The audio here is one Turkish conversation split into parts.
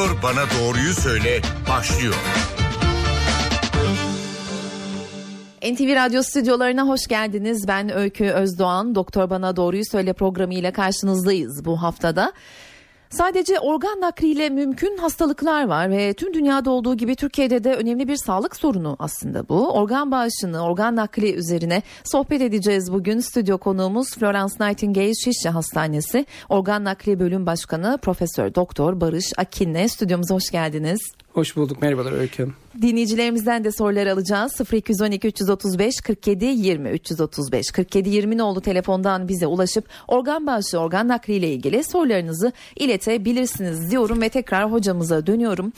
Doktor Bana Doğruyu Söyle başlıyor. NTV Radyo stüdyolarına hoş geldiniz. Ben Öykü Özdoğan. Doktor Bana Doğruyu Söyle programıyla karşınızdayız bu haftada. Sadece organ nakliyle mümkün hastalıklar var ve tüm dünyada olduğu gibi Türkiye'de de önemli bir sağlık sorunu aslında bu. Organ bağışını, organ nakli üzerine sohbet edeceğiz bugün. Stüdyo konuğumuz Florence Nightingale Şişli Hastanesi Organ Nakli Bölüm Başkanı Profesör Doktor Barış Akin'le stüdyomuza hoş geldiniz. Hoş bulduk. Merhabalar Öykü. Dinleyicilerimizden de sorular alacağız. 0212 335 47 20 335 47 20 nolu telefondan bize ulaşıp organ bağışı, organ nakli ile ilgili sorularınızı iletebilirsiniz diyorum ve tekrar hocamıza dönüyorum.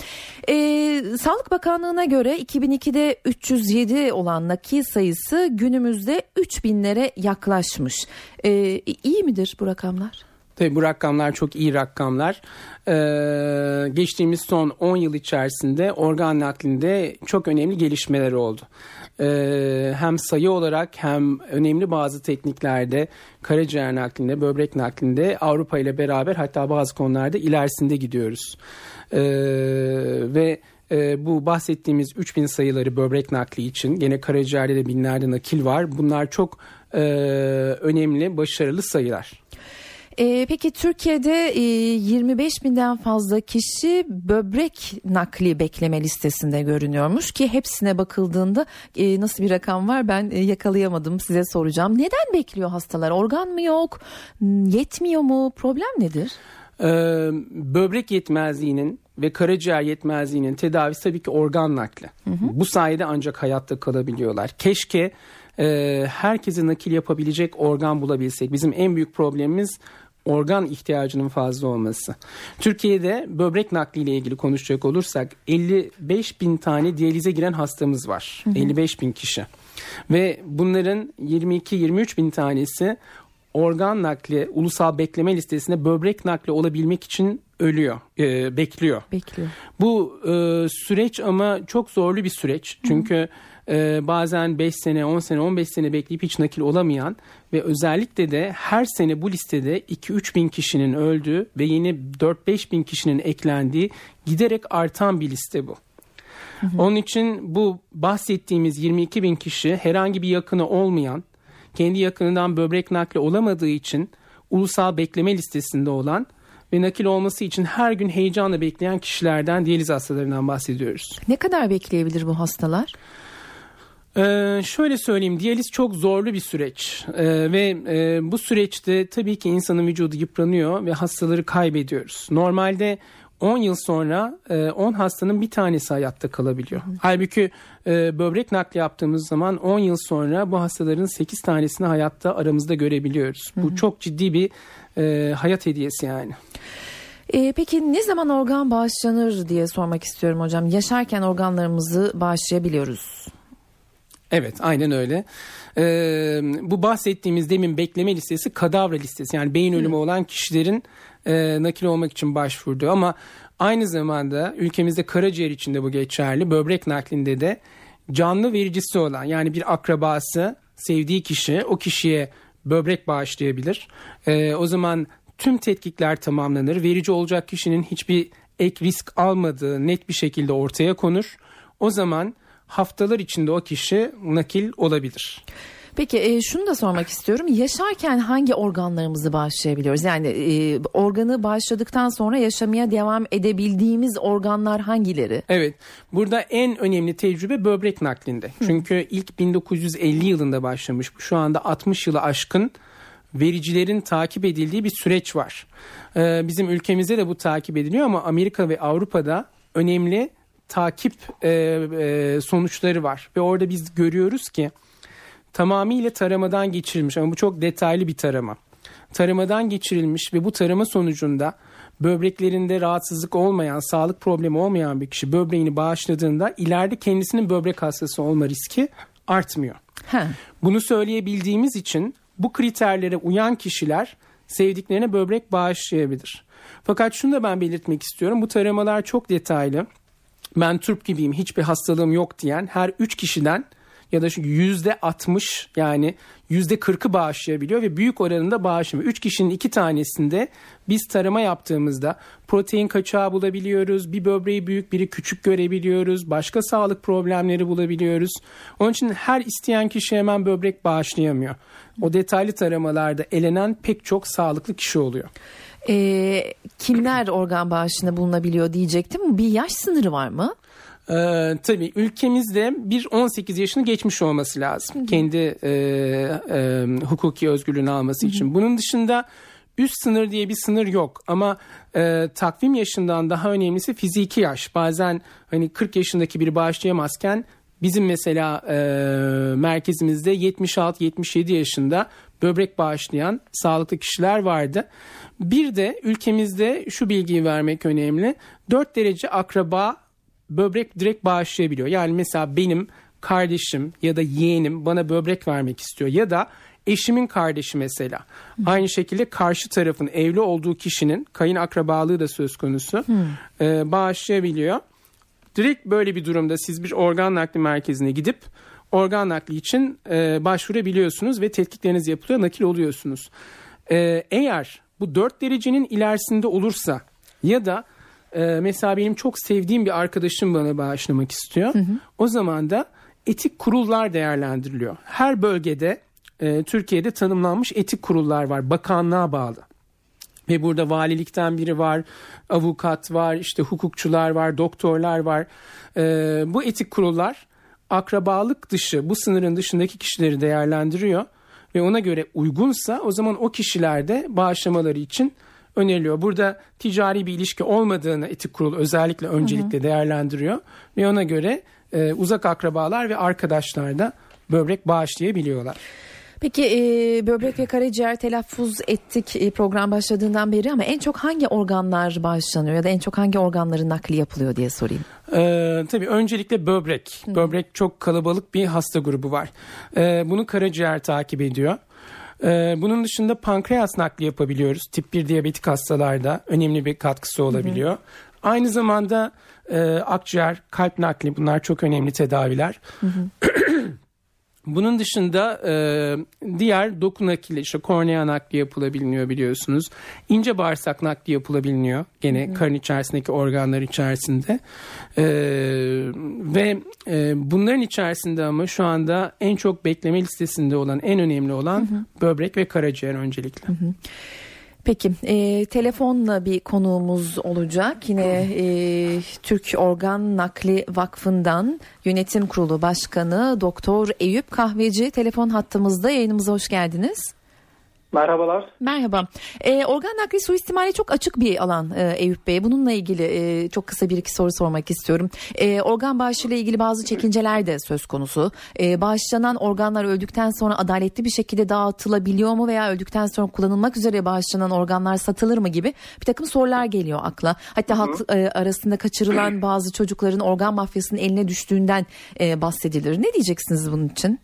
Ee, Sağlık Bakanlığı'na göre 2002'de 307 olan nakil sayısı günümüzde 3000'lere yaklaşmış. Ee, iyi midir bu rakamlar? Tabii bu rakamlar çok iyi rakamlar. Ee, geçtiğimiz son 10 yıl içerisinde organ naklinde çok önemli gelişmeler oldu. Ee, hem sayı olarak hem önemli bazı tekniklerde karaciğer naklinde, böbrek naklinde Avrupa ile beraber hatta bazı konularda ilerisinde gidiyoruz. Ee, ve e, bu bahsettiğimiz 3000 sayıları böbrek nakli için gene karaciğerde de binlerce nakil var. Bunlar çok e, önemli, başarılı sayılar. E, peki Türkiye'de e, 25 binden fazla kişi böbrek nakli bekleme listesinde görünüyormuş ki hepsine bakıldığında e, nasıl bir rakam var ben e, yakalayamadım size soracağım. Neden bekliyor hastalar? Organ mı yok? Yetmiyor mu? Problem nedir? Ee, böbrek yetmezliğinin ve karaciğer yetmezliğinin tedavisi tabii ki organ nakli. Hı hı. Bu sayede ancak hayatta kalabiliyorlar. Keşke e, herkese nakil yapabilecek organ bulabilsek. Bizim en büyük problemimiz organ ihtiyacının fazla olması. Türkiye'de böbrek nakliyle ilgili konuşacak olursak 55 bin tane diyalize giren hastamız var. Hı hı. 55 bin kişi. Ve bunların 22-23 bin tanesi organ nakli ulusal bekleme listesinde böbrek nakli olabilmek için ölüyor, e, bekliyor. Bekliyor. Bu e, süreç ama çok zorlu bir süreç. Çünkü hı hı e, bazen 5 sene, 10 sene, 15 sene bekleyip hiç nakil olamayan ve özellikle de her sene bu listede 2-3 bin kişinin öldüğü ve yeni 4-5 bin kişinin eklendiği giderek artan bir liste bu. Hı hı. Onun için bu bahsettiğimiz 22 bin kişi herhangi bir yakını olmayan, kendi yakınından böbrek nakli olamadığı için ulusal bekleme listesinde olan ve nakil olması için her gün heyecanla bekleyen kişilerden diyaliz hastalarından bahsediyoruz. Ne kadar bekleyebilir bu hastalar? Ee, şöyle söyleyeyim diyaliz çok zorlu bir süreç ee, ve e, bu süreçte tabii ki insanın vücudu yıpranıyor ve hastaları kaybediyoruz. Normalde 10 yıl sonra 10 e, hastanın bir tanesi hayatta kalabiliyor. Hı. Halbuki e, böbrek nakli yaptığımız zaman 10 yıl sonra bu hastaların 8 tanesini hayatta aramızda görebiliyoruz. Hı. Bu çok ciddi bir e, hayat hediyesi yani. E, peki ne zaman organ bağışlanır diye sormak istiyorum hocam. Yaşarken organlarımızı bağışlayabiliyoruz. Evet aynen öyle. Ee, bu bahsettiğimiz demin bekleme listesi kadavra listesi. Yani beyin ölümü olan kişilerin e, nakil olmak için başvurduğu ama aynı zamanda ülkemizde karaciğer içinde bu geçerli. Böbrek naklinde de canlı vericisi olan yani bir akrabası sevdiği kişi o kişiye böbrek bağışlayabilir. Ee, o zaman tüm tetkikler tamamlanır. Verici olacak kişinin hiçbir ek risk almadığı net bir şekilde ortaya konur. O zaman haftalar içinde o kişi nakil olabilir. Peki e, şunu da sormak istiyorum. Yaşarken hangi organlarımızı bağışlayabiliyoruz? Yani e, organı bağışladıktan sonra yaşamaya devam edebildiğimiz organlar hangileri? Evet. Burada en önemli tecrübe böbrek naklinde. Hı. Çünkü ilk 1950 yılında başlamış. Şu anda 60 yılı aşkın vericilerin takip edildiği bir süreç var. Ee, bizim ülkemizde de bu takip ediliyor ama Amerika ve Avrupa'da önemli takip e, e, sonuçları var. Ve orada biz görüyoruz ki tamamıyla taramadan geçirilmiş ama bu çok detaylı bir tarama. Taramadan geçirilmiş ve bu tarama sonucunda böbreklerinde rahatsızlık olmayan, sağlık problemi olmayan bir kişi böbreğini bağışladığında ileride kendisinin böbrek hastası olma riski artmıyor. He. Bunu söyleyebildiğimiz için bu kriterlere uyan kişiler sevdiklerine böbrek bağışlayabilir. Fakat şunu da ben belirtmek istiyorum. Bu taramalar çok detaylı ben Türk gibiyim hiçbir hastalığım yok diyen her 3 kişiden ya da şu yüzde 60 yani yüzde 40'ı bağışlayabiliyor ve büyük oranında bağışlamıyor. 3 kişinin 2 tanesinde biz tarama yaptığımızda protein kaçağı bulabiliyoruz. Bir böbreği büyük biri küçük görebiliyoruz. Başka sağlık problemleri bulabiliyoruz. Onun için her isteyen kişi hemen böbrek bağışlayamıyor. O detaylı taramalarda elenen pek çok sağlıklı kişi oluyor. Ee, kimler organ bağışında bulunabiliyor diyecektim. Bir yaş sınırı var mı? Ee, tabii ülkemizde bir 18 yaşını geçmiş olması lazım. Hı-hı. Kendi e, e, hukuki özgürlüğünü alması Hı-hı. için. Bunun dışında üst sınır diye bir sınır yok ama e, takvim yaşından daha önemlisi fiziki yaş. Bazen hani 40 yaşındaki biri bağışlayamazken bizim mesela e, merkezimizde 76-77 yaşında böbrek bağışlayan sağlıklı kişiler vardı. Bir de ülkemizde şu bilgiyi vermek önemli. 4 derece akraba böbrek direkt bağışlayabiliyor. Yani mesela benim kardeşim ya da yeğenim bana böbrek vermek istiyor ya da eşimin kardeşi mesela. Aynı şekilde karşı tarafın evli olduğu kişinin kayın akrabalığı da söz konusu hmm. e, bağışlayabiliyor. Direkt böyle bir durumda siz bir organ nakli merkezine gidip organ nakli için e, başvurabiliyorsunuz ve tetkikleriniz yapılıyor, nakil oluyorsunuz. E, eğer bu 4 derecenin ilerisinde olursa ya da e, mesela benim çok sevdiğim bir arkadaşım bana bağışlamak istiyor. Hı hı. O zaman da etik kurullar değerlendiriliyor. Her bölgede e, Türkiye'de tanımlanmış etik kurullar var. Bakanlığa bağlı. Ve burada valilikten biri var, avukat var, işte hukukçular var, doktorlar var. E, bu etik kurullar akrabalık dışı, bu sınırın dışındaki kişileri değerlendiriyor. Ve ona göre uygunsa o zaman o kişilerde bağışlamaları için öneriliyor. Burada ticari bir ilişki olmadığını etik kurul özellikle öncelikle hı hı. değerlendiriyor ve ona göre e, uzak akrabalar ve arkadaşlar da böbrek bağışlayabiliyorlar. Peki e, böbrek ve karaciğer telaffuz ettik e, program başladığından beri ama en çok hangi organlar bağışlanıyor ya da en çok hangi organların nakli yapılıyor diye sorayım. Ee, tabii öncelikle böbrek. Hı. Böbrek çok kalabalık bir hasta grubu var. Ee, bunu karaciğer takip ediyor. Ee, bunun dışında pankreas nakli yapabiliyoruz. Tip 1 diyabetik hastalarda önemli bir katkısı olabiliyor. Hı hı. Aynı zamanda e, akciğer, kalp nakli bunlar çok önemli tedaviler. Hı hı. Bunun dışında e, diğer doku nakli işte kornea nakli yapılabiliyor biliyorsunuz. İnce bağırsak nakli yapılabiliyor gene hı karın içerisindeki organlar içerisinde. E, ve e, bunların içerisinde ama şu anda en çok bekleme listesinde olan en önemli olan hı. böbrek ve karaciğer öncelikle. Hı. Peki e, telefonla bir konuğumuz olacak. Yine e, Türk Organ Nakli Vakfı'ndan Yönetim Kurulu Başkanı Doktor Eyüp Kahveci telefon hattımızda yayınımıza hoş geldiniz. Merhabalar. Merhaba. E, organ nakli suistimali çok açık bir alan e, Eyüp Bey. Bununla ilgili e, çok kısa bir iki soru sormak istiyorum. E, organ bağışıyla ilgili bazı çekinceler de söz konusu. E, bağışlanan organlar öldükten sonra adaletli bir şekilde dağıtılabiliyor mu veya öldükten sonra kullanılmak üzere bağışlanan organlar satılır mı gibi bir takım sorular geliyor akla. Hatta halk e, arasında kaçırılan bazı çocukların organ mafyasının eline düştüğünden e, bahsedilir. Ne diyeceksiniz bunun için?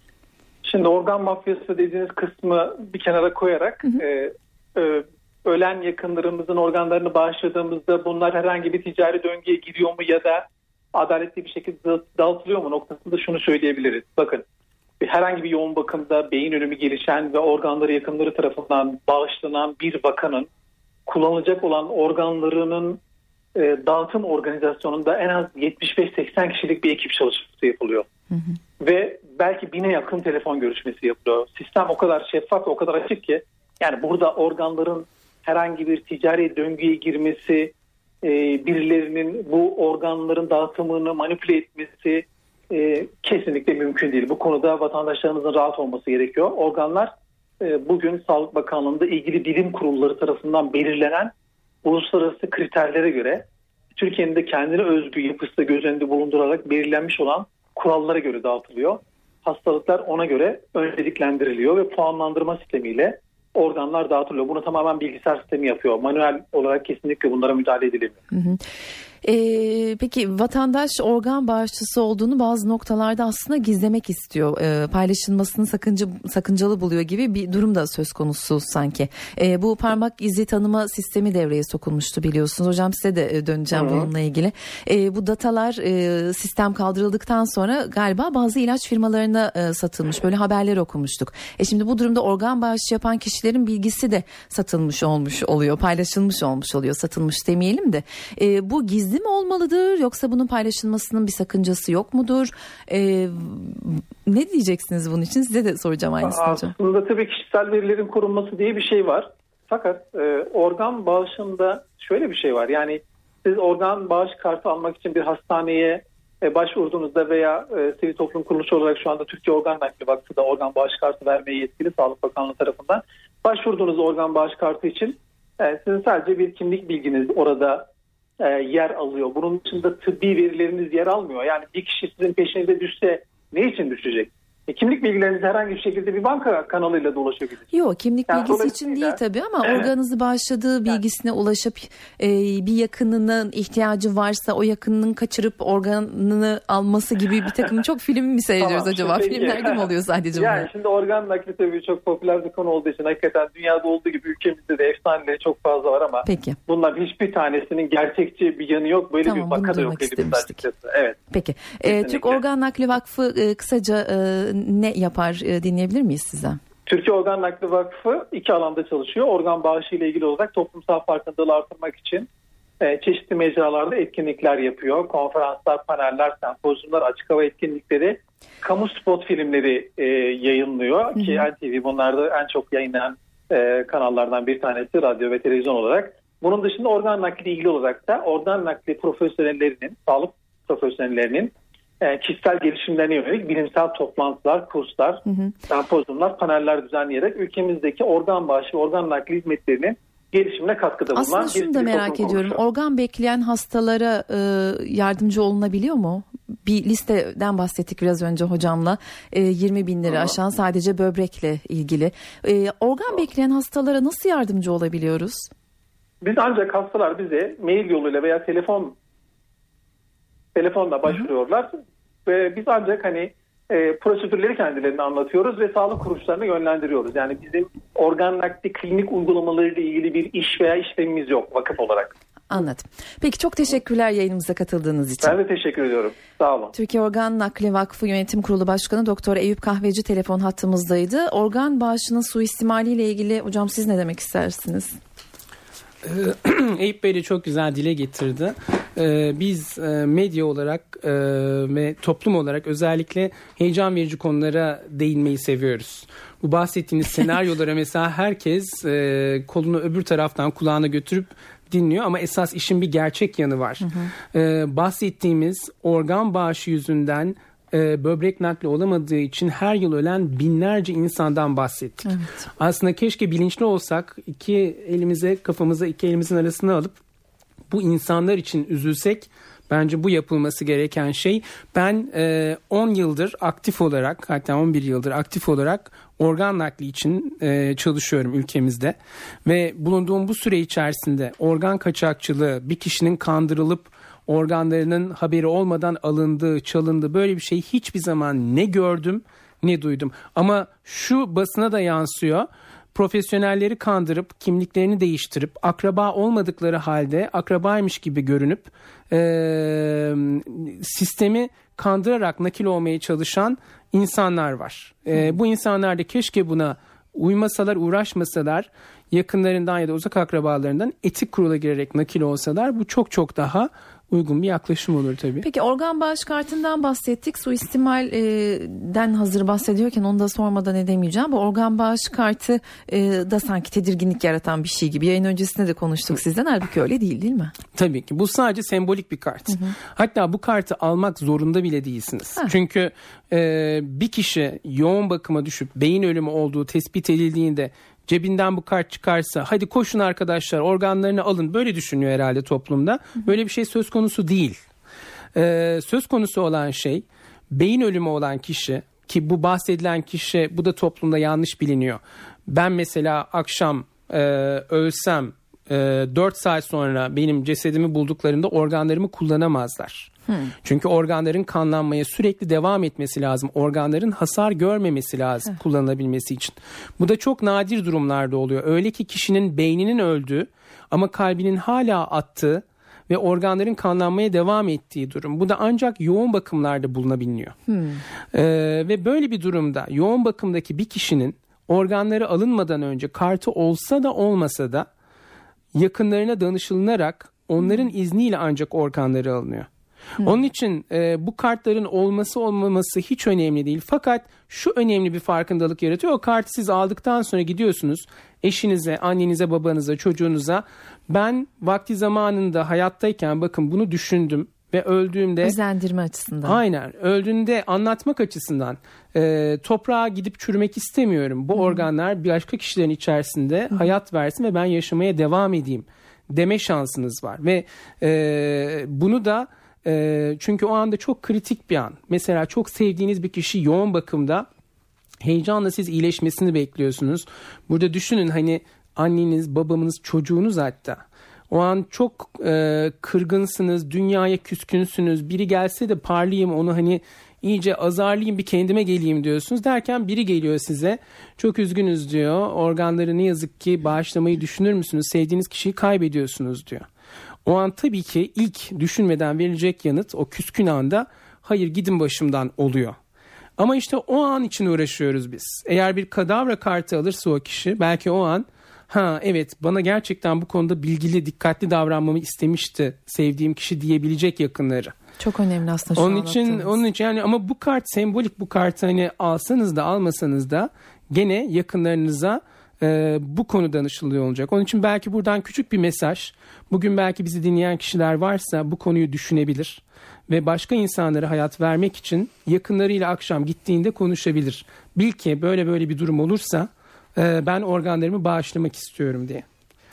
Şimdi organ mafyası dediğiniz kısmı bir kenara koyarak hı hı. E, e, ölen yakınlarımızın organlarını bağışladığımızda bunlar herhangi bir ticari döngüye giriyor mu ya da adaletli bir şekilde dağıtılıyor mu noktasında şunu söyleyebiliriz. Bakın herhangi bir yoğun bakımda beyin ölümü gelişen ve organları yakınları tarafından bağışlanan bir vakanın kullanılacak olan organlarının e, dağıtım organizasyonunda en az 75-80 kişilik bir ekip çalışması yapılıyor. Hı hı. Ve belki bine yakın telefon görüşmesi yapılıyor. Sistem o kadar şeffaf ve o kadar açık ki yani burada organların herhangi bir ticari döngüye girmesi, e, birilerinin bu organların dağıtımını manipüle etmesi e, kesinlikle mümkün değil. Bu konuda vatandaşlarımızın rahat olması gerekiyor. Organlar e, bugün Sağlık Bakanlığı'nda ilgili bilim kurulları tarafından belirlenen uluslararası kriterlere göre Türkiye'nin de kendine özgü yapısı göz önünde bulundurarak belirlenmiş olan kurallara göre dağıtılıyor. Hastalıklar ona göre önceliklendiriliyor ve puanlandırma sistemiyle organlar dağıtılıyor. Bunu tamamen bilgisayar sistemi yapıyor. Manuel olarak kesinlikle bunlara müdahale edilemiyor. Hı hı. Ee, peki vatandaş organ bağışçısı olduğunu bazı noktalarda aslında gizlemek istiyor. Ee, paylaşılmasını sakınca, sakıncalı buluyor gibi bir durum da söz konusu sanki. Ee, bu parmak izi tanıma sistemi devreye sokulmuştu biliyorsunuz. Hocam size de e, döneceğim Hı-hı. bununla ilgili. Ee, bu datalar e, sistem kaldırıldıktan sonra galiba bazı ilaç firmalarına e, satılmış. Böyle haberler okumuştuk. E şimdi bu durumda organ bağışı yapan kişilerin bilgisi de satılmış olmuş oluyor. Paylaşılmış olmuş oluyor. Satılmış demeyelim de. E, bu gizli gizli mi olmalıdır yoksa bunun paylaşılmasının bir sakıncası yok mudur? Ee, ne diyeceksiniz bunun için? Size de soracağım aynısını hocam. Aslında tabii kişisel verilerin korunması diye bir şey var. Fakat e, organ bağışında şöyle bir şey var. Yani siz organ bağış kartı almak için bir hastaneye e, başvurduğunuzda veya e, sivil toplum kuruluşu olarak şu anda Türkiye Organ Nakli Vakfı da organ bağış kartı vermeye yetkili Sağlık Bakanlığı tarafından başvurduğunuz organ bağış kartı için e, sizin sadece bir kimlik bilginiz orada e, yer alıyor. Bunun dışında tıbbi verileriniz yer almıyor. Yani bir kişi sizin peşinize düşse ne için düşecek? E, kimlik bilgileriniz herhangi bir şekilde bir banka kanalıyla da ulaşabilir. Yok kimlik yani bilgisi için değil tabii ama evet. organınızı bağışladığı bilgisine yani. ulaşıp e, bir yakınının ihtiyacı varsa o yakınının kaçırıp organını alması gibi bir takım çok film mi seyrediyoruz tamam, acaba? Peki. Filmlerde mi oluyor sadece bunlar? Yani şimdi organ nakli tabii çok popüler bir konu olduğu için hakikaten dünyada olduğu gibi ülkemizde de efsaneleri çok fazla var ama Peki. bunların hiçbir tanesinin gerçekçi bir yanı yok. Böyle tamam, bir vaka da yok elimizde açıkçası. Evet. Peki. E, Türk Organ Nakli Vakfı e, kısaca e, ne yapar e, dinleyebilir miyiz sizden? Türkiye Organ Nakli Vakfı iki alanda çalışıyor. Organ bağışı ile ilgili olarak toplumsal farkındalığı artırmak için e, çeşitli mecralarda etkinlikler yapıyor. Konferanslar, paneller, sempozyumlar, açık hava etkinlikleri, kamu spot filmleri e, yayınlıyor. Hı hı. Ki NTV bunlarda en çok yayınlanan e, kanallardan bir tanesi radyo ve televizyon olarak. Bunun dışında organ nakli ilgili olarak da organ nakli profesyonellerinin, sağlık profesyonellerinin kişisel gelişimlerine yönelik bilimsel toplantılar, kurslar, sempozyumlar, paneller düzenleyerek ülkemizdeki organ bağışı ve organ nakli hizmetlerinin gelişimine katkıda bulunan Aslında şunu da merak ediyorum. Konuşuyor. Organ bekleyen hastalara e, yardımcı olunabiliyor mu? Bir listeden bahsettik biraz önce hocamla. E, 20 bin lira aşan sadece böbrekle ilgili. E, organ bekleyen hastalara nasıl yardımcı olabiliyoruz? Biz ancak hastalar bize mail yoluyla veya telefon telefonla başvuruyorlar hı hı. ve biz ancak hani e, prosedürleri kendilerine anlatıyoruz ve sağlık kuruluşlarına yönlendiriyoruz. Yani bizim organ nakli klinik uygulamalarıyla ilgili bir iş veya işlemimiz yok vakıf olarak. Anladım. Peki çok teşekkürler yayınımıza katıldığınız için. Ben de teşekkür ediyorum. Sağ olun. Türkiye Organ Nakli Vakfı Yönetim Kurulu Başkanı Doktor Eyüp Kahveci telefon hattımızdaydı. Organ bağışının suistimaliyle ilgili hocam siz ne demek istersiniz? Ee, Eyüp Bey de çok güzel dile getirdi. Ee, biz e, medya olarak e, ve toplum olarak özellikle heyecan verici konulara değinmeyi seviyoruz. Bu bahsettiğiniz senaryolara mesela herkes e, kolunu öbür taraftan kulağına götürüp dinliyor ama esas işin bir gerçek yanı var. Hı hı. Ee, bahsettiğimiz organ bağışı yüzünden e, böbrek nakli olamadığı için her yıl ölen binlerce insandan bahsettik. Evet. Aslında keşke bilinçli olsak iki elimize kafamıza iki elimizin arasına alıp bu insanlar için üzülsek Bence bu yapılması gereken şey. Ben e, 10 yıldır aktif olarak hatta 11 yıldır aktif olarak organ nakli için e, çalışıyorum ülkemizde. Ve bulunduğum bu süre içerisinde organ kaçakçılığı bir kişinin kandırılıp organlarının haberi olmadan alındığı, çalındığı böyle bir şey hiçbir zaman ne gördüm ne duydum. Ama şu basına da yansıyor. Profesyonelleri kandırıp kimliklerini değiştirip akraba olmadıkları halde akrabaymış gibi görünüp e, sistemi kandırarak nakil olmaya çalışan insanlar var. E, bu insanlar da keşke buna uymasalar, uğraşmasalar yakınlarından ya da uzak akrabalarından etik kurula girerek nakil olsalar bu çok çok daha uygun bir yaklaşım olur tabii. Peki organ bağış kartından bahsettik. Suistimalden hazır bahsediyorken onu da sormadan edemeyeceğim. Bu organ bağış kartı e, da sanki tedirginlik yaratan bir şey gibi. Yayın öncesinde de konuştuk sizden. Halbuki öyle değil değil mi? Tabii ki. Bu sadece sembolik bir kart. Hı hı. Hatta bu kartı almak zorunda bile değilsiniz. Ha. Çünkü e, bir kişi yoğun bakıma düşüp beyin ölümü olduğu tespit edildiğinde cebinden bu kart çıkarsa hadi koşun arkadaşlar organlarını alın böyle düşünüyor herhalde toplumda. Böyle bir şey söz konusu değil. Ee, söz konusu olan şey beyin ölümü olan kişi ki bu bahsedilen kişi bu da toplumda yanlış biliniyor. Ben mesela akşam e, ölsem e, 4 saat sonra benim cesedimi bulduklarında organlarımı kullanamazlar. Çünkü organların kanlanmaya sürekli devam etmesi lazım. Organların hasar görmemesi lazım kullanılabilmesi için. Bu da çok nadir durumlarda oluyor. Öyle ki kişinin beyninin öldüğü ama kalbinin hala attığı ve organların kanlanmaya devam ettiği durum. Bu da ancak yoğun bakımlarda bulunabiliyor. Ee, ve böyle bir durumda yoğun bakımdaki bir kişinin organları alınmadan önce kartı olsa da olmasa da yakınlarına danışılınarak onların izniyle ancak organları alınıyor. Onun için e, bu kartların olması olmaması hiç önemli değil. Fakat şu önemli bir farkındalık yaratıyor. O kartı siz aldıktan sonra gidiyorsunuz eşinize, annenize, babanıza, çocuğunuza ben vakti zamanında hayattayken bakın bunu düşündüm ve öldüğümde Özendirme açısından. Aynen. Öldüğünde anlatmak açısından e, toprağa gidip çürümek istemiyorum. Bu organlar başka kişilerin içerisinde hayat versin ve ben yaşamaya devam edeyim deme şansınız var. Ve e, bunu da e, çünkü o anda çok kritik bir an. Mesela çok sevdiğiniz bir kişi yoğun bakımda heyecanla siz iyileşmesini bekliyorsunuz. Burada düşünün hani anneniz, babanız, çocuğunuz hatta. O an çok e, kırgınsınız, dünyaya küskünsünüz. Biri gelse de parlayayım onu hani iyice azarlayayım bir kendime geleyim diyorsunuz. Derken biri geliyor size çok üzgünüz diyor. Organları ne yazık ki bağışlamayı düşünür müsünüz? Sevdiğiniz kişiyi kaybediyorsunuz diyor. O an tabii ki ilk düşünmeden verilecek yanıt o küskün anda hayır gidin başımdan oluyor. Ama işte o an için uğraşıyoruz biz. Eğer bir kadavra kartı alırsa o kişi belki o an ha evet bana gerçekten bu konuda bilgili dikkatli davranmamı istemişti sevdiğim kişi diyebilecek yakınları. Çok önemli aslında şu Onun için onun için yani ama bu kart sembolik bu kartı hani alsanız da almasanız da gene yakınlarınıza e, bu konu danışılıyor olacak. Onun için belki buradan küçük bir mesaj. Bugün belki bizi dinleyen kişiler varsa bu konuyu düşünebilir ve başka insanlara hayat vermek için yakınlarıyla akşam gittiğinde konuşabilir. Bil ki böyle böyle bir durum olursa e, ben organlarımı bağışlamak istiyorum diye.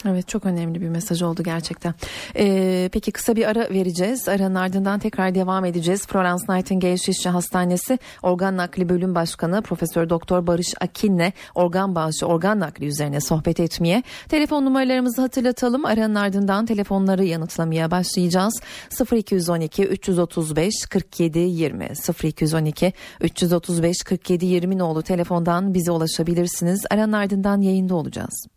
Evet çok önemli bir mesaj oldu gerçekten. Ee, peki kısa bir ara vereceğiz. Aranın ardından tekrar devam edeceğiz. Florence Nightingale Şişli Hastanesi Organ Nakli Bölüm Başkanı Profesör Doktor Barış Akin'le organ bağışı, organ nakli üzerine sohbet etmeye. Telefon numaralarımızı hatırlatalım. Aranın ardından telefonları yanıtlamaya başlayacağız. 0212 335 47 20 0212 335 47 20 nolu telefondan bize ulaşabilirsiniz. Aranın ardından yayında olacağız.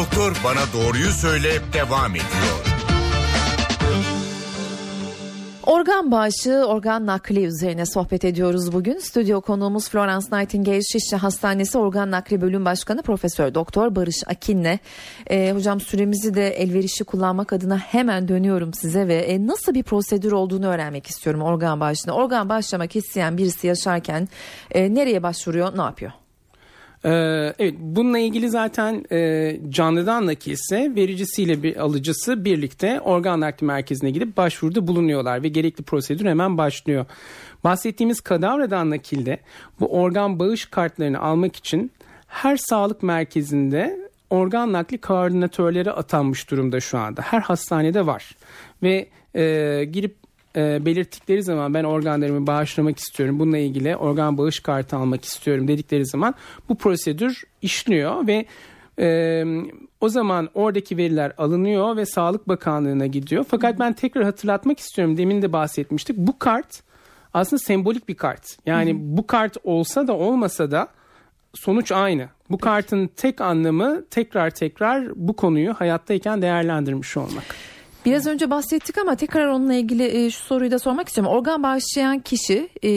Doktor bana doğruyu söyle devam ediyor. Organ bağışı, organ nakli üzerine sohbet ediyoruz bugün. Stüdyo konuğumuz Florence Nightingale Şişli Hastanesi Organ Nakli Bölüm Başkanı Profesör Doktor Barış Akin'le. Ee, hocam süremizi de elverişli kullanmak adına hemen dönüyorum size ve e, nasıl bir prosedür olduğunu öğrenmek istiyorum organ bağışına. Organ bağışlamak isteyen birisi yaşarken e, nereye başvuruyor, ne yapıyor? Ee, evet bununla ilgili zaten e, canlıdan nakilse vericisiyle bir alıcısı birlikte organ nakli merkezine gidip başvuruda bulunuyorlar ve gerekli prosedür hemen başlıyor. Bahsettiğimiz kadavradan nakilde bu organ bağış kartlarını almak için her sağlık merkezinde organ nakli koordinatörleri atanmış durumda şu anda. Her hastanede var ve e, girip e, belirttikleri zaman ben organlarımı bağışlamak istiyorum. Bununla ilgili organ bağış kartı almak istiyorum dedikleri zaman bu prosedür işliyor ve e, o zaman oradaki veriler alınıyor ve Sağlık Bakanlığı'na gidiyor. Fakat ben tekrar hatırlatmak istiyorum. Demin de bahsetmiştik. Bu kart aslında sembolik bir kart. Yani bu kart olsa da olmasa da sonuç aynı. Bu kartın tek anlamı tekrar tekrar bu konuyu hayattayken değerlendirmiş olmak. Biraz önce bahsettik ama tekrar onunla ilgili e, şu soruyu da sormak istiyorum. Organ bağışlayan kişi e,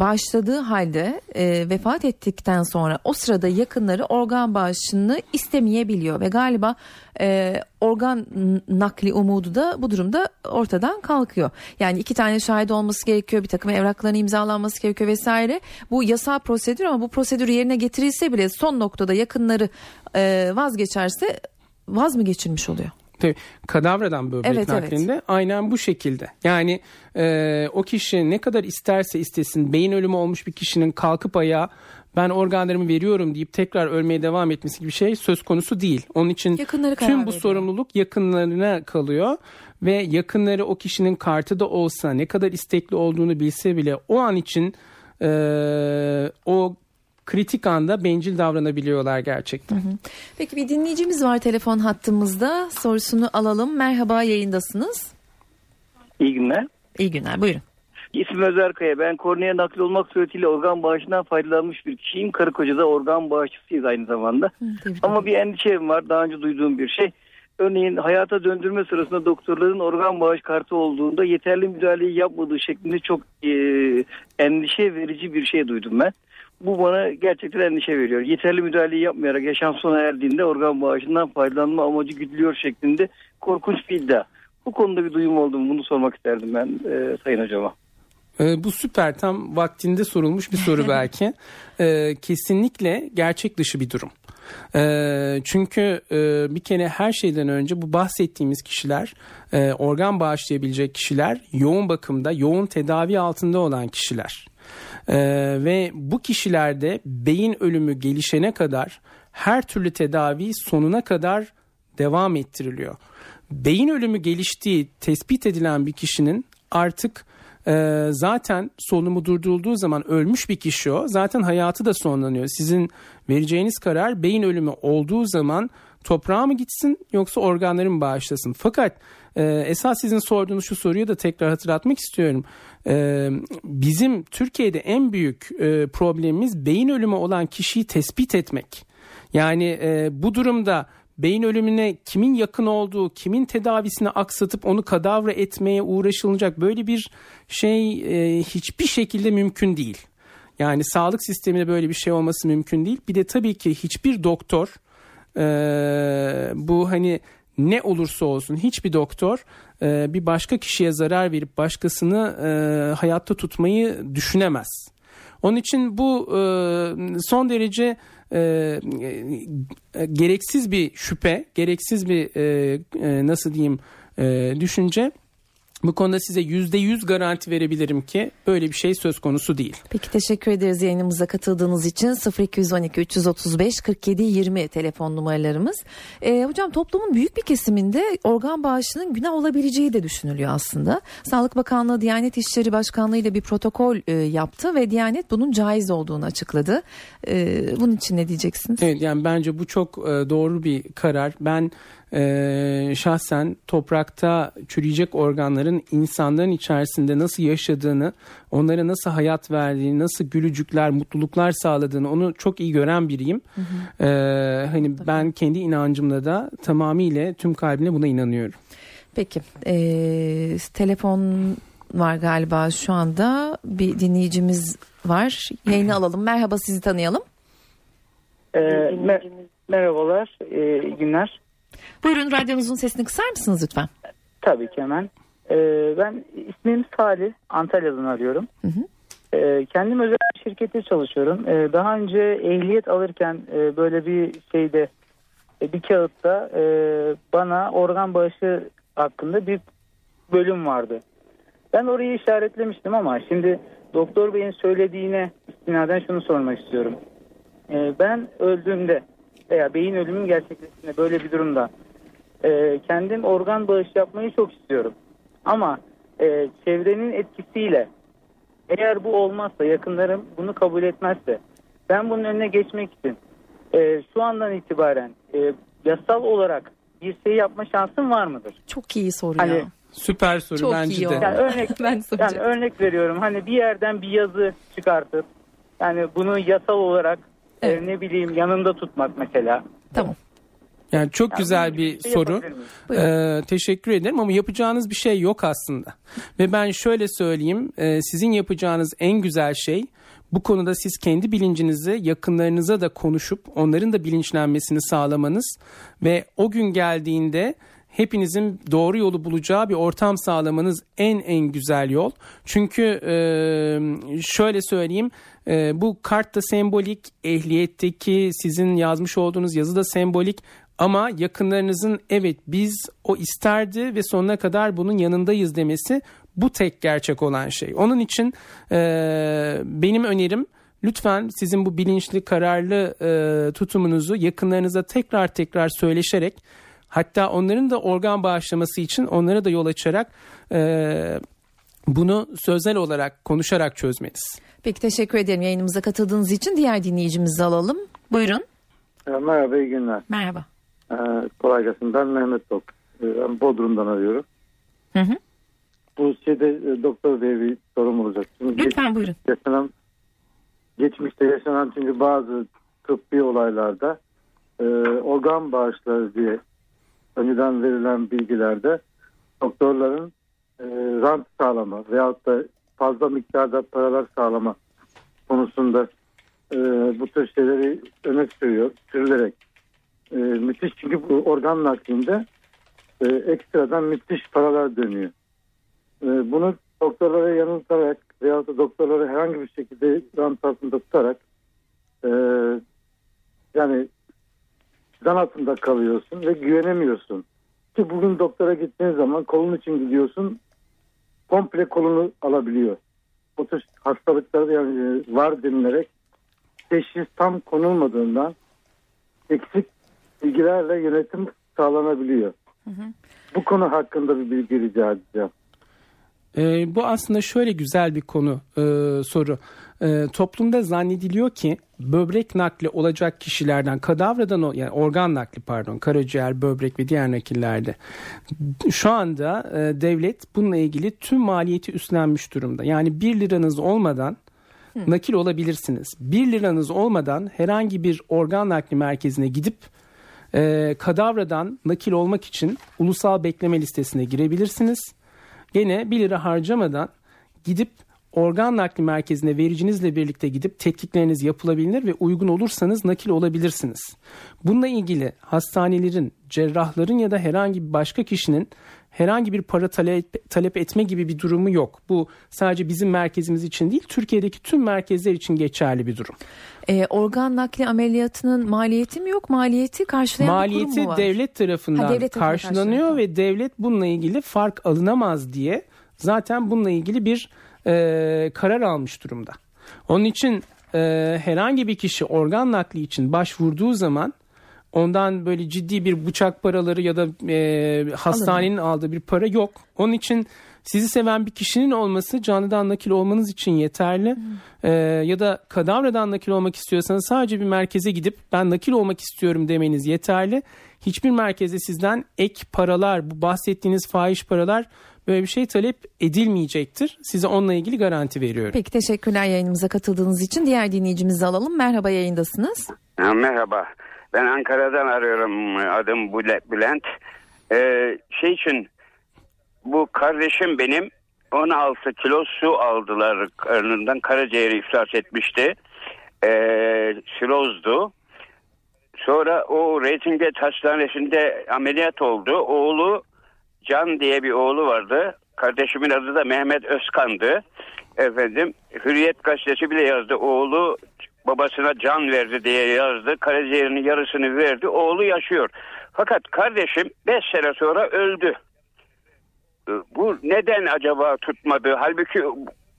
bağışladığı halde e, vefat ettikten sonra o sırada yakınları organ bağışını istemeyebiliyor ve galiba e, organ nakli umudu da bu durumda ortadan kalkıyor. Yani iki tane şahit olması gerekiyor, bir takım evrakların imzalanması gerekiyor vesaire. Bu yasal prosedür ama bu prosedür yerine getirilse bile son noktada yakınları e, vazgeçerse vaz mı geçilmiş oluyor? Tabii kadavradan böbrek Evet, evet. naklinde aynen bu şekilde. Yani e, o kişi ne kadar isterse istesin beyin ölümü olmuş bir kişinin kalkıp ayağa ben organlarımı veriyorum deyip tekrar ölmeye devam etmesi gibi bir şey söz konusu değil. Onun için Yakınları tüm bu veriyor. sorumluluk yakınlarına kalıyor ve yakınları o kişinin kartı da olsa ne kadar istekli olduğunu bilse bile o an için e, o kritik anda bencil davranabiliyorlar gerçekten. Hı hı. Peki bir dinleyicimiz var telefon hattımızda. Sorusunu alalım. Merhaba yayındasınız. İyi günler. İyi günler buyurun. İsmim Özer Kaya. Ben kornea nakli olmak suretiyle organ bağışından faydalanmış bir kişiyim. Karı kocada organ bağışçısıyız aynı zamanda. Hı, Ama bir endişem var. Daha önce duyduğum bir şey. Örneğin hayata döndürme sırasında doktorların organ bağış kartı olduğunda yeterli müdahaleyi yapmadığı şeklinde çok e, endişe verici bir şey duydum ben. Bu bana gerçekten endişe veriyor. Yeterli müdahaleyi yapmayarak yaşam sona erdiğinde organ bağışından faydalanma amacı güdülüyor şeklinde korkunç bir iddia. Bu konuda bir duyum oldu mu bunu sormak isterdim ben e, Sayın Hocama. E, bu süper tam vaktinde sorulmuş bir soru belki. E, kesinlikle gerçek dışı bir durum. E, çünkü e, bir kere her şeyden önce bu bahsettiğimiz kişiler e, organ bağışlayabilecek kişiler yoğun bakımda yoğun tedavi altında olan kişiler. E, ve bu kişilerde beyin ölümü gelişene kadar her türlü tedavi sonuna kadar devam ettiriliyor. Beyin ölümü geliştiği tespit edilen bir kişinin artık e, zaten solunumu durdurulduğu zaman ölmüş bir kişi o. Zaten hayatı da sonlanıyor. Sizin vereceğiniz karar beyin ölümü olduğu zaman toprağa mı gitsin yoksa organları mı bağışlasın? Fakat e, esas sizin sorduğunuz şu soruyu da tekrar hatırlatmak istiyorum. E, bizim Türkiye'de en büyük e, problemimiz beyin ölümü olan kişiyi tespit etmek. Yani e, bu durumda beyin ölümüne kimin yakın olduğu, kimin tedavisini aksatıp onu kadavra etmeye uğraşılacak böyle bir şey e, hiçbir şekilde mümkün değil. Yani sağlık sisteminde böyle bir şey olması mümkün değil. Bir de tabii ki hiçbir doktor bu hani ne olursa olsun hiçbir doktor e, bir başka kişiye zarar verip başkasını e, hayatta tutmayı düşünemez. Onun için bu e, son derece e, e, gereksiz bir şüphe, gereksiz bir e, e, nasıl diyeyim e, düşünce. Bu konuda size yüzde yüz garanti verebilirim ki böyle bir şey söz konusu değil. Peki teşekkür ederiz yayınımıza katıldığınız için 0212 335 47 20 telefon numaralarımız. Ee, hocam toplumun büyük bir kesiminde organ bağışının günah olabileceği de düşünülüyor aslında. Sağlık Bakanlığı Diyanet İşleri Başkanlığı ile bir protokol e, yaptı ve Diyanet bunun caiz olduğunu açıkladı. E, bunun için ne diyeceksiniz? Evet yani bence bu çok e, doğru bir karar. Ben e, şahsen toprakta çürüyecek organların insanların içerisinde nasıl yaşadığını, onlara nasıl hayat verdiğini, nasıl gülücükler, mutluluklar sağladığını onu çok iyi gören biriyim. Hı hı. E, hani Tabii. ben kendi inancımla da tamamıyla tüm kalbimle buna inanıyorum. Peki e, telefon var galiba şu anda bir dinleyicimiz var. Yayını alalım. Merhaba sizi tanıyalım. Ee, mer- merhabalar, ee, günler. Buyurun radyonuzun sesini kısar mısınız lütfen? Tabii ki hemen. Ee, ben ismim Salih. Antalya'dan arıyorum. Hı hı. Ee, kendim özel bir şirkette çalışıyorum. Ee, daha önce ehliyet alırken e, böyle bir şeyde e, bir kağıtta e, bana organ bağışı hakkında bir bölüm vardı. Ben orayı işaretlemiştim ama şimdi doktor beyin söylediğine istinaden şunu sormak istiyorum. Ee, ben öldüğümde veya beyin ölümüm gerçekleştiğinde böyle bir durumda e, kendim organ bağış yapmayı çok istiyorum. Ama e, çevrenin etkisiyle eğer bu olmazsa yakınlarım bunu kabul etmezse ben bunun önüne geçmek için e, şu andan itibaren e, yasal olarak bir şey yapma şansım var mıdır? Çok iyi soru hani, ya. Süper soru Çok bence iyi de. Yani örnek, ben yani örnek veriyorum hani bir yerden bir yazı çıkartıp yani bunu yasal olarak evet. e, ne bileyim yanında tutmak mesela. Tamam. Yani çok yani güzel bir şey soru. Ee, teşekkür ederim ama yapacağınız bir şey yok aslında. Ve ben şöyle söyleyeyim, e, sizin yapacağınız en güzel şey bu konuda siz kendi bilincinizi yakınlarınıza da konuşup onların da bilinçlenmesini sağlamanız ve o gün geldiğinde hepinizin doğru yolu bulacağı bir ortam sağlamanız en en güzel yol. Çünkü e, şöyle söyleyeyim e, bu kart da sembolik, ehliyetteki sizin yazmış olduğunuz yazı da sembolik ama yakınlarınızın evet biz o isterdi ve sonuna kadar bunun yanındayız demesi bu tek gerçek olan şey. Onun için e, benim önerim lütfen sizin bu bilinçli kararlı e, tutumunuzu yakınlarınıza tekrar tekrar söyleşerek hatta onların da organ bağışlaması için onlara da yol açarak e, Bunu sözel olarak konuşarak çözmeniz. Peki teşekkür ederim yayınımıza katıldığınız için. Diğer dinleyicimizi alalım. Buyurun. E, merhaba, iyi günler. Merhaba. Ee, kolay gelsin. Ben Mehmet ben Bodrum'dan arıyorum. Hı hı. Bu şeyde e, doktor diye bir sorum olacak. Şimdi Lütfen geç- buyurun. yaşanan, geçmişte yaşanan çünkü bazı tıbbi olaylarda e, organ bağışları diye önceden verilen bilgilerde doktorların e, rant sağlama veyahut da fazla miktarda paralar sağlama konusunda e, bu tür şeyleri öne sürüyor, sürülerek. E, müthiş çünkü bu organ naklinde e, ekstradan müthiş paralar dönüyor. E, bunu doktorlara yanıltarak veyahut da doktorları herhangi bir şekilde rant altında tutarak e, yani zan altında kalıyorsun ve güvenemiyorsun. Ki bugün doktora gittiğin zaman kolun için gidiyorsun komple kolunu alabiliyor. Bu tür hastalıklarda yani var denilerek teşhis tam konulmadığından eksik bilgilerle yönetim sağlanabiliyor. Bu konu hakkında bir bilgi rica edeceğim. Ee, bu aslında şöyle güzel bir konu e, soru. E, toplumda zannediliyor ki böbrek nakli olacak kişilerden kadavradan o yani organ nakli pardon karaciğer, böbrek ve diğer nakillerde şu anda e, devlet bununla ilgili tüm maliyeti üstlenmiş durumda. Yani 1 liranız olmadan nakil olabilirsiniz. 1 liranız olmadan herhangi bir organ nakli merkezine gidip e, kadavradan nakil olmak için ulusal bekleme listesine girebilirsiniz. Gene 1 lira harcamadan gidip organ nakli merkezine vericinizle birlikte gidip tetkikleriniz yapılabilir ve uygun olursanız nakil olabilirsiniz. Bununla ilgili hastanelerin, cerrahların ya da herhangi bir başka kişinin herhangi bir para talep, talep etme gibi bir durumu yok. Bu sadece bizim merkezimiz için değil, Türkiye'deki tüm merkezler için geçerli bir durum. Ee, organ nakli ameliyatının maliyeti mi yok? Maliyeti karşılayan bir kurum Maliyeti mu var? devlet tarafından Ha, devlet tarafından karşılanıyor karşılanıyor. ve devlet bununla ilgili fark alınamaz diye zaten bununla ilgili bir e, karar almış durumda. Onun için e, herhangi bir kişi organ nakli için başvurduğu zaman ondan böyle ciddi bir bıçak paraları ya da e, hastanenin aldığı bir para yok. Onun için sizi seven bir kişinin olması canlıdan nakil olmanız için yeterli. E, ya da kadavradan nakil olmak istiyorsanız sadece bir merkeze gidip ben nakil olmak istiyorum demeniz yeterli. Hiçbir merkezde sizden ek paralar, bu bahsettiğiniz fahiş paralar böyle bir şey talep edilmeyecektir. Size onunla ilgili garanti veriyorum. Peki teşekkürler yayınımıza katıldığınız için. Diğer dinleyicimizi alalım. Merhaba yayındasınız. Ha, merhaba. Ben Ankara'dan arıyorum. Adım Bülent. Ee, şey için bu kardeşim benim 16 kilo su aldılar karnından. Karaciğeri iflas etmişti. Ee, sirozdu. Sonra o Reytinget Hastanesi'nde ameliyat oldu. Oğlu Can diye bir oğlu vardı. Kardeşimin adı da Mehmet Özkan'dı. Efendim Hürriyet gazetesi bile yazdı. Oğlu babasına can verdi diye yazdı. Karaciğerinin yarısını verdi. Oğlu yaşıyor. Fakat kardeşim 5 sene sonra öldü. Ee, Bu neden acaba tutmadı? Halbuki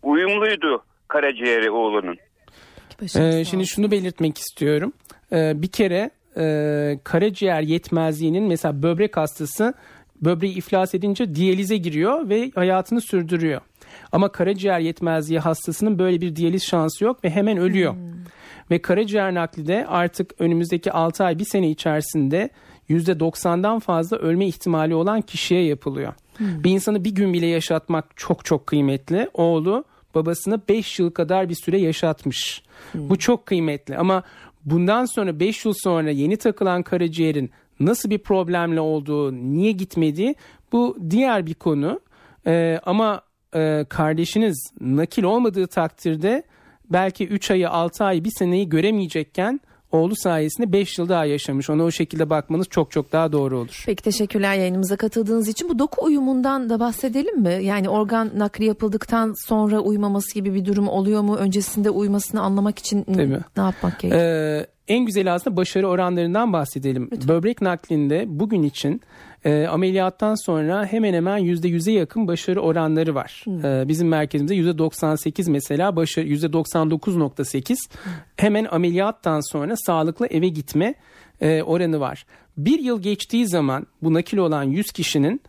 uyumluydu karaciğeri oğlunun. Ee, şimdi şunu belirtmek istiyorum. Ee, bir kere e, karaciğer yetmezliğinin mesela böbrek hastası böbreği iflas edince diyalize giriyor ve hayatını sürdürüyor. Ama karaciğer yetmezliği hastasının böyle bir diyaliz şansı yok ve hemen ölüyor. Ve karaciğer nakli de artık önümüzdeki 6 ay 1 sene içerisinde %90'dan fazla ölme ihtimali olan kişiye yapılıyor. Bir insanı bir gün bile yaşatmak çok çok kıymetli. Oğlu babasını 5 yıl kadar bir süre yaşatmış. Bu çok kıymetli ama bundan sonra 5 yıl sonra yeni takılan karaciğerin nasıl bir problemle olduğu, niye gitmediği bu diğer bir konu. Ee, ama e, kardeşiniz nakil olmadığı takdirde belki 3 ayı 6 ay 1 seneyi göremeyecekken oğlu sayesinde 5 yıl daha yaşamış. Ona o şekilde bakmanız çok çok daha doğru olur. Peki teşekkürler yayınımıza katıldığınız için. Bu doku uyumundan da bahsedelim mi? Yani organ nakli yapıldıktan sonra uyumaması gibi bir durum oluyor mu? Öncesinde uyumasını anlamak için Tabii. ne yapmak gerekiyor? Ee, en güzel aslında başarı oranlarından bahsedelim. Böbrek naklinde bugün için e, ameliyattan sonra hemen hemen %100'e yakın başarı oranları var. Ee, bizim merkezimizde %98 mesela başarı %99.8 hemen ameliyattan sonra sağlıklı eve gitme e, oranı var. Bir yıl geçtiği zaman bu nakil olan 100 kişinin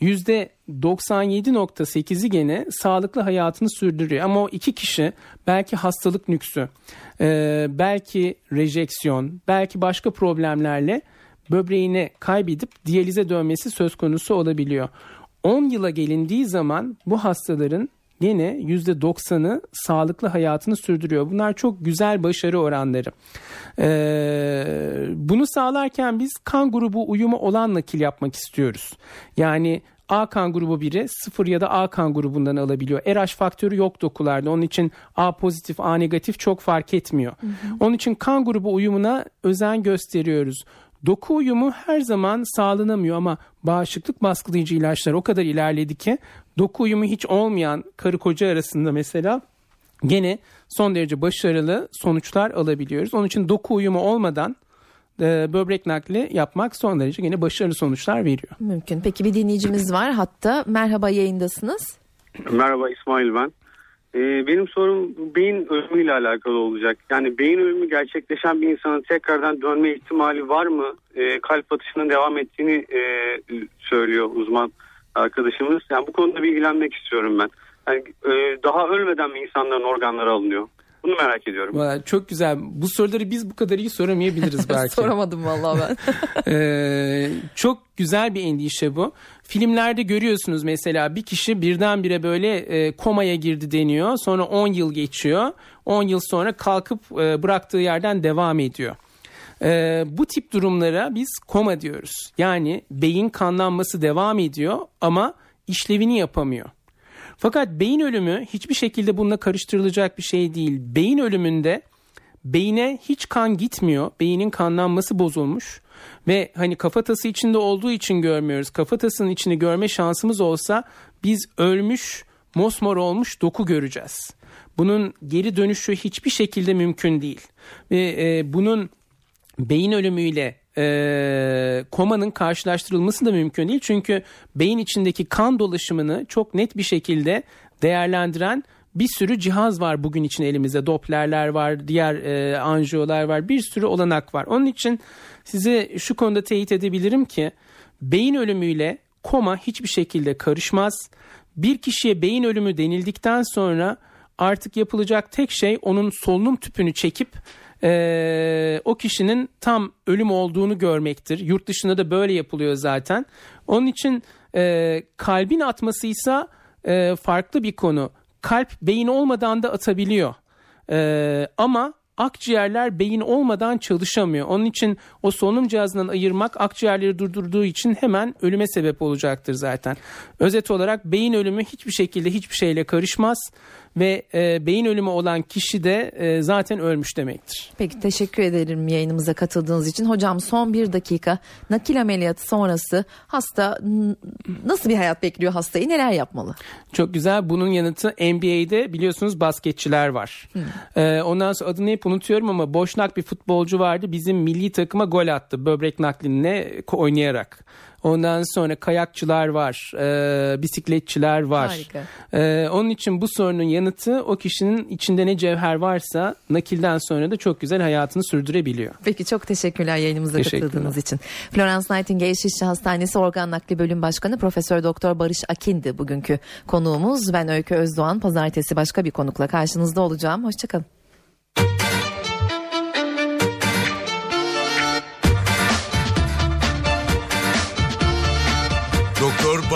%97.8'i gene sağlıklı hayatını sürdürüyor. Ama o iki kişi belki hastalık nüksü, e, belki rejeksiyon, belki başka problemlerle böbreğini kaybedip diyalize dönmesi söz konusu olabiliyor. 10 yıla gelindiği zaman bu hastaların yine %90'ı sağlıklı hayatını sürdürüyor. Bunlar çok güzel başarı oranları. Ee, bunu sağlarken biz kan grubu uyumu olan nakil yapmak istiyoruz. Yani A kan grubu biri sıfır ya da A kan grubundan alabiliyor. RH faktörü yok dokularda. Onun için A pozitif, A negatif çok fark etmiyor. Hı hı. Onun için kan grubu uyumuna özen gösteriyoruz. Doku uyumu her zaman sağlanamıyor ama bağışıklık baskılayıcı ilaçlar o kadar ilerledi ki doku uyumu hiç olmayan karı koca arasında mesela gene son derece başarılı sonuçlar alabiliyoruz. Onun için doku uyumu olmadan e, böbrek nakli yapmak son derece gene başarılı sonuçlar veriyor. Mümkün. Peki bir dinleyicimiz var hatta. Merhaba yayındasınız. Merhaba İsmail ben. Ee, benim sorum beyin ölümüyle alakalı olacak. Yani beyin ölümü gerçekleşen bir insanın tekrardan dönme ihtimali var mı? Ee, kalp atışının devam ettiğini e, söylüyor uzman arkadaşımız. Yani bu konuda bilgilenmek istiyorum ben. Yani, e, daha ölmeden mi insanların organları alınıyor? Bunu merak ediyorum. Valla çok güzel. Bu soruları biz bu kadar iyi soramayabiliriz belki. Soramadım vallahi ben. ee, çok güzel bir endişe bu. Filmlerde görüyorsunuz mesela bir kişi birdenbire böyle e, komaya girdi deniyor. Sonra 10 yıl geçiyor. 10 yıl sonra kalkıp e, bıraktığı yerden devam ediyor. E, bu tip durumlara biz koma diyoruz. Yani beyin kanlanması devam ediyor ama işlevini yapamıyor. Fakat beyin ölümü hiçbir şekilde bununla karıştırılacak bir şey değil. Beyin ölümünde beyine hiç kan gitmiyor. Beynin kanlanması bozulmuş. Ve hani kafatası içinde olduğu için görmüyoruz. Kafatasının içini görme şansımız olsa biz ölmüş, mosmor olmuş doku göreceğiz. Bunun geri dönüşü hiçbir şekilde mümkün değil. Ve e, bunun beyin ölümüyle e, komanın karşılaştırılması da mümkün değil. Çünkü beyin içindeki kan dolaşımını çok net bir şekilde değerlendiren bir sürü cihaz var bugün için elimizde. Dopplerler var, diğer e, anjiyolar var, bir sürü olanak var. Onun için size şu konuda teyit edebilirim ki beyin ölümüyle koma hiçbir şekilde karışmaz. Bir kişiye beyin ölümü denildikten sonra artık yapılacak tek şey onun solunum tüpünü çekip e, o kişinin tam ölüm olduğunu görmektir. Yurt dışında da böyle yapılıyor zaten. Onun için e, kalbin atmasıysa e, farklı bir konu. Kalp beyin olmadan da atabiliyor. E, ama akciğerler beyin olmadan çalışamıyor. Onun için o solunum cihazından ayırmak akciğerleri durdurduğu için hemen ölüme sebep olacaktır zaten. Özet olarak beyin ölümü hiçbir şekilde hiçbir şeyle karışmaz ve e, beyin ölümü olan kişi de e, zaten ölmüş demektir. Peki teşekkür ederim yayınımıza katıldığınız için. Hocam son bir dakika nakil ameliyatı sonrası hasta nasıl bir hayat bekliyor hastayı neler yapmalı? Çok güzel bunun yanıtı NBA'de biliyorsunuz basketçiler var. Hmm. Ee, ondan sonra adını hep unutuyorum ama boşnak bir futbolcu vardı bizim milli takıma gol attı böbrek nakline oynayarak. Ondan sonra kayakçılar var, e, bisikletçiler var. Harika. E, onun için bu sorunun yanıtı o kişinin içinde ne cevher varsa nakilden sonra da çok güzel hayatını sürdürebiliyor. Peki çok teşekkürler yayınımıza katıldığınız için. Florence Nightingale Şişli Hastanesi Organ Nakli Bölüm Başkanı Profesör Doktor Barış Akindi bugünkü konuğumuz. Ben Öykü Özdoğan. Pazartesi başka bir konukla karşınızda olacağım. Hoşçakalın.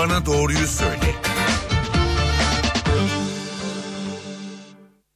Bana doğruyu söyle.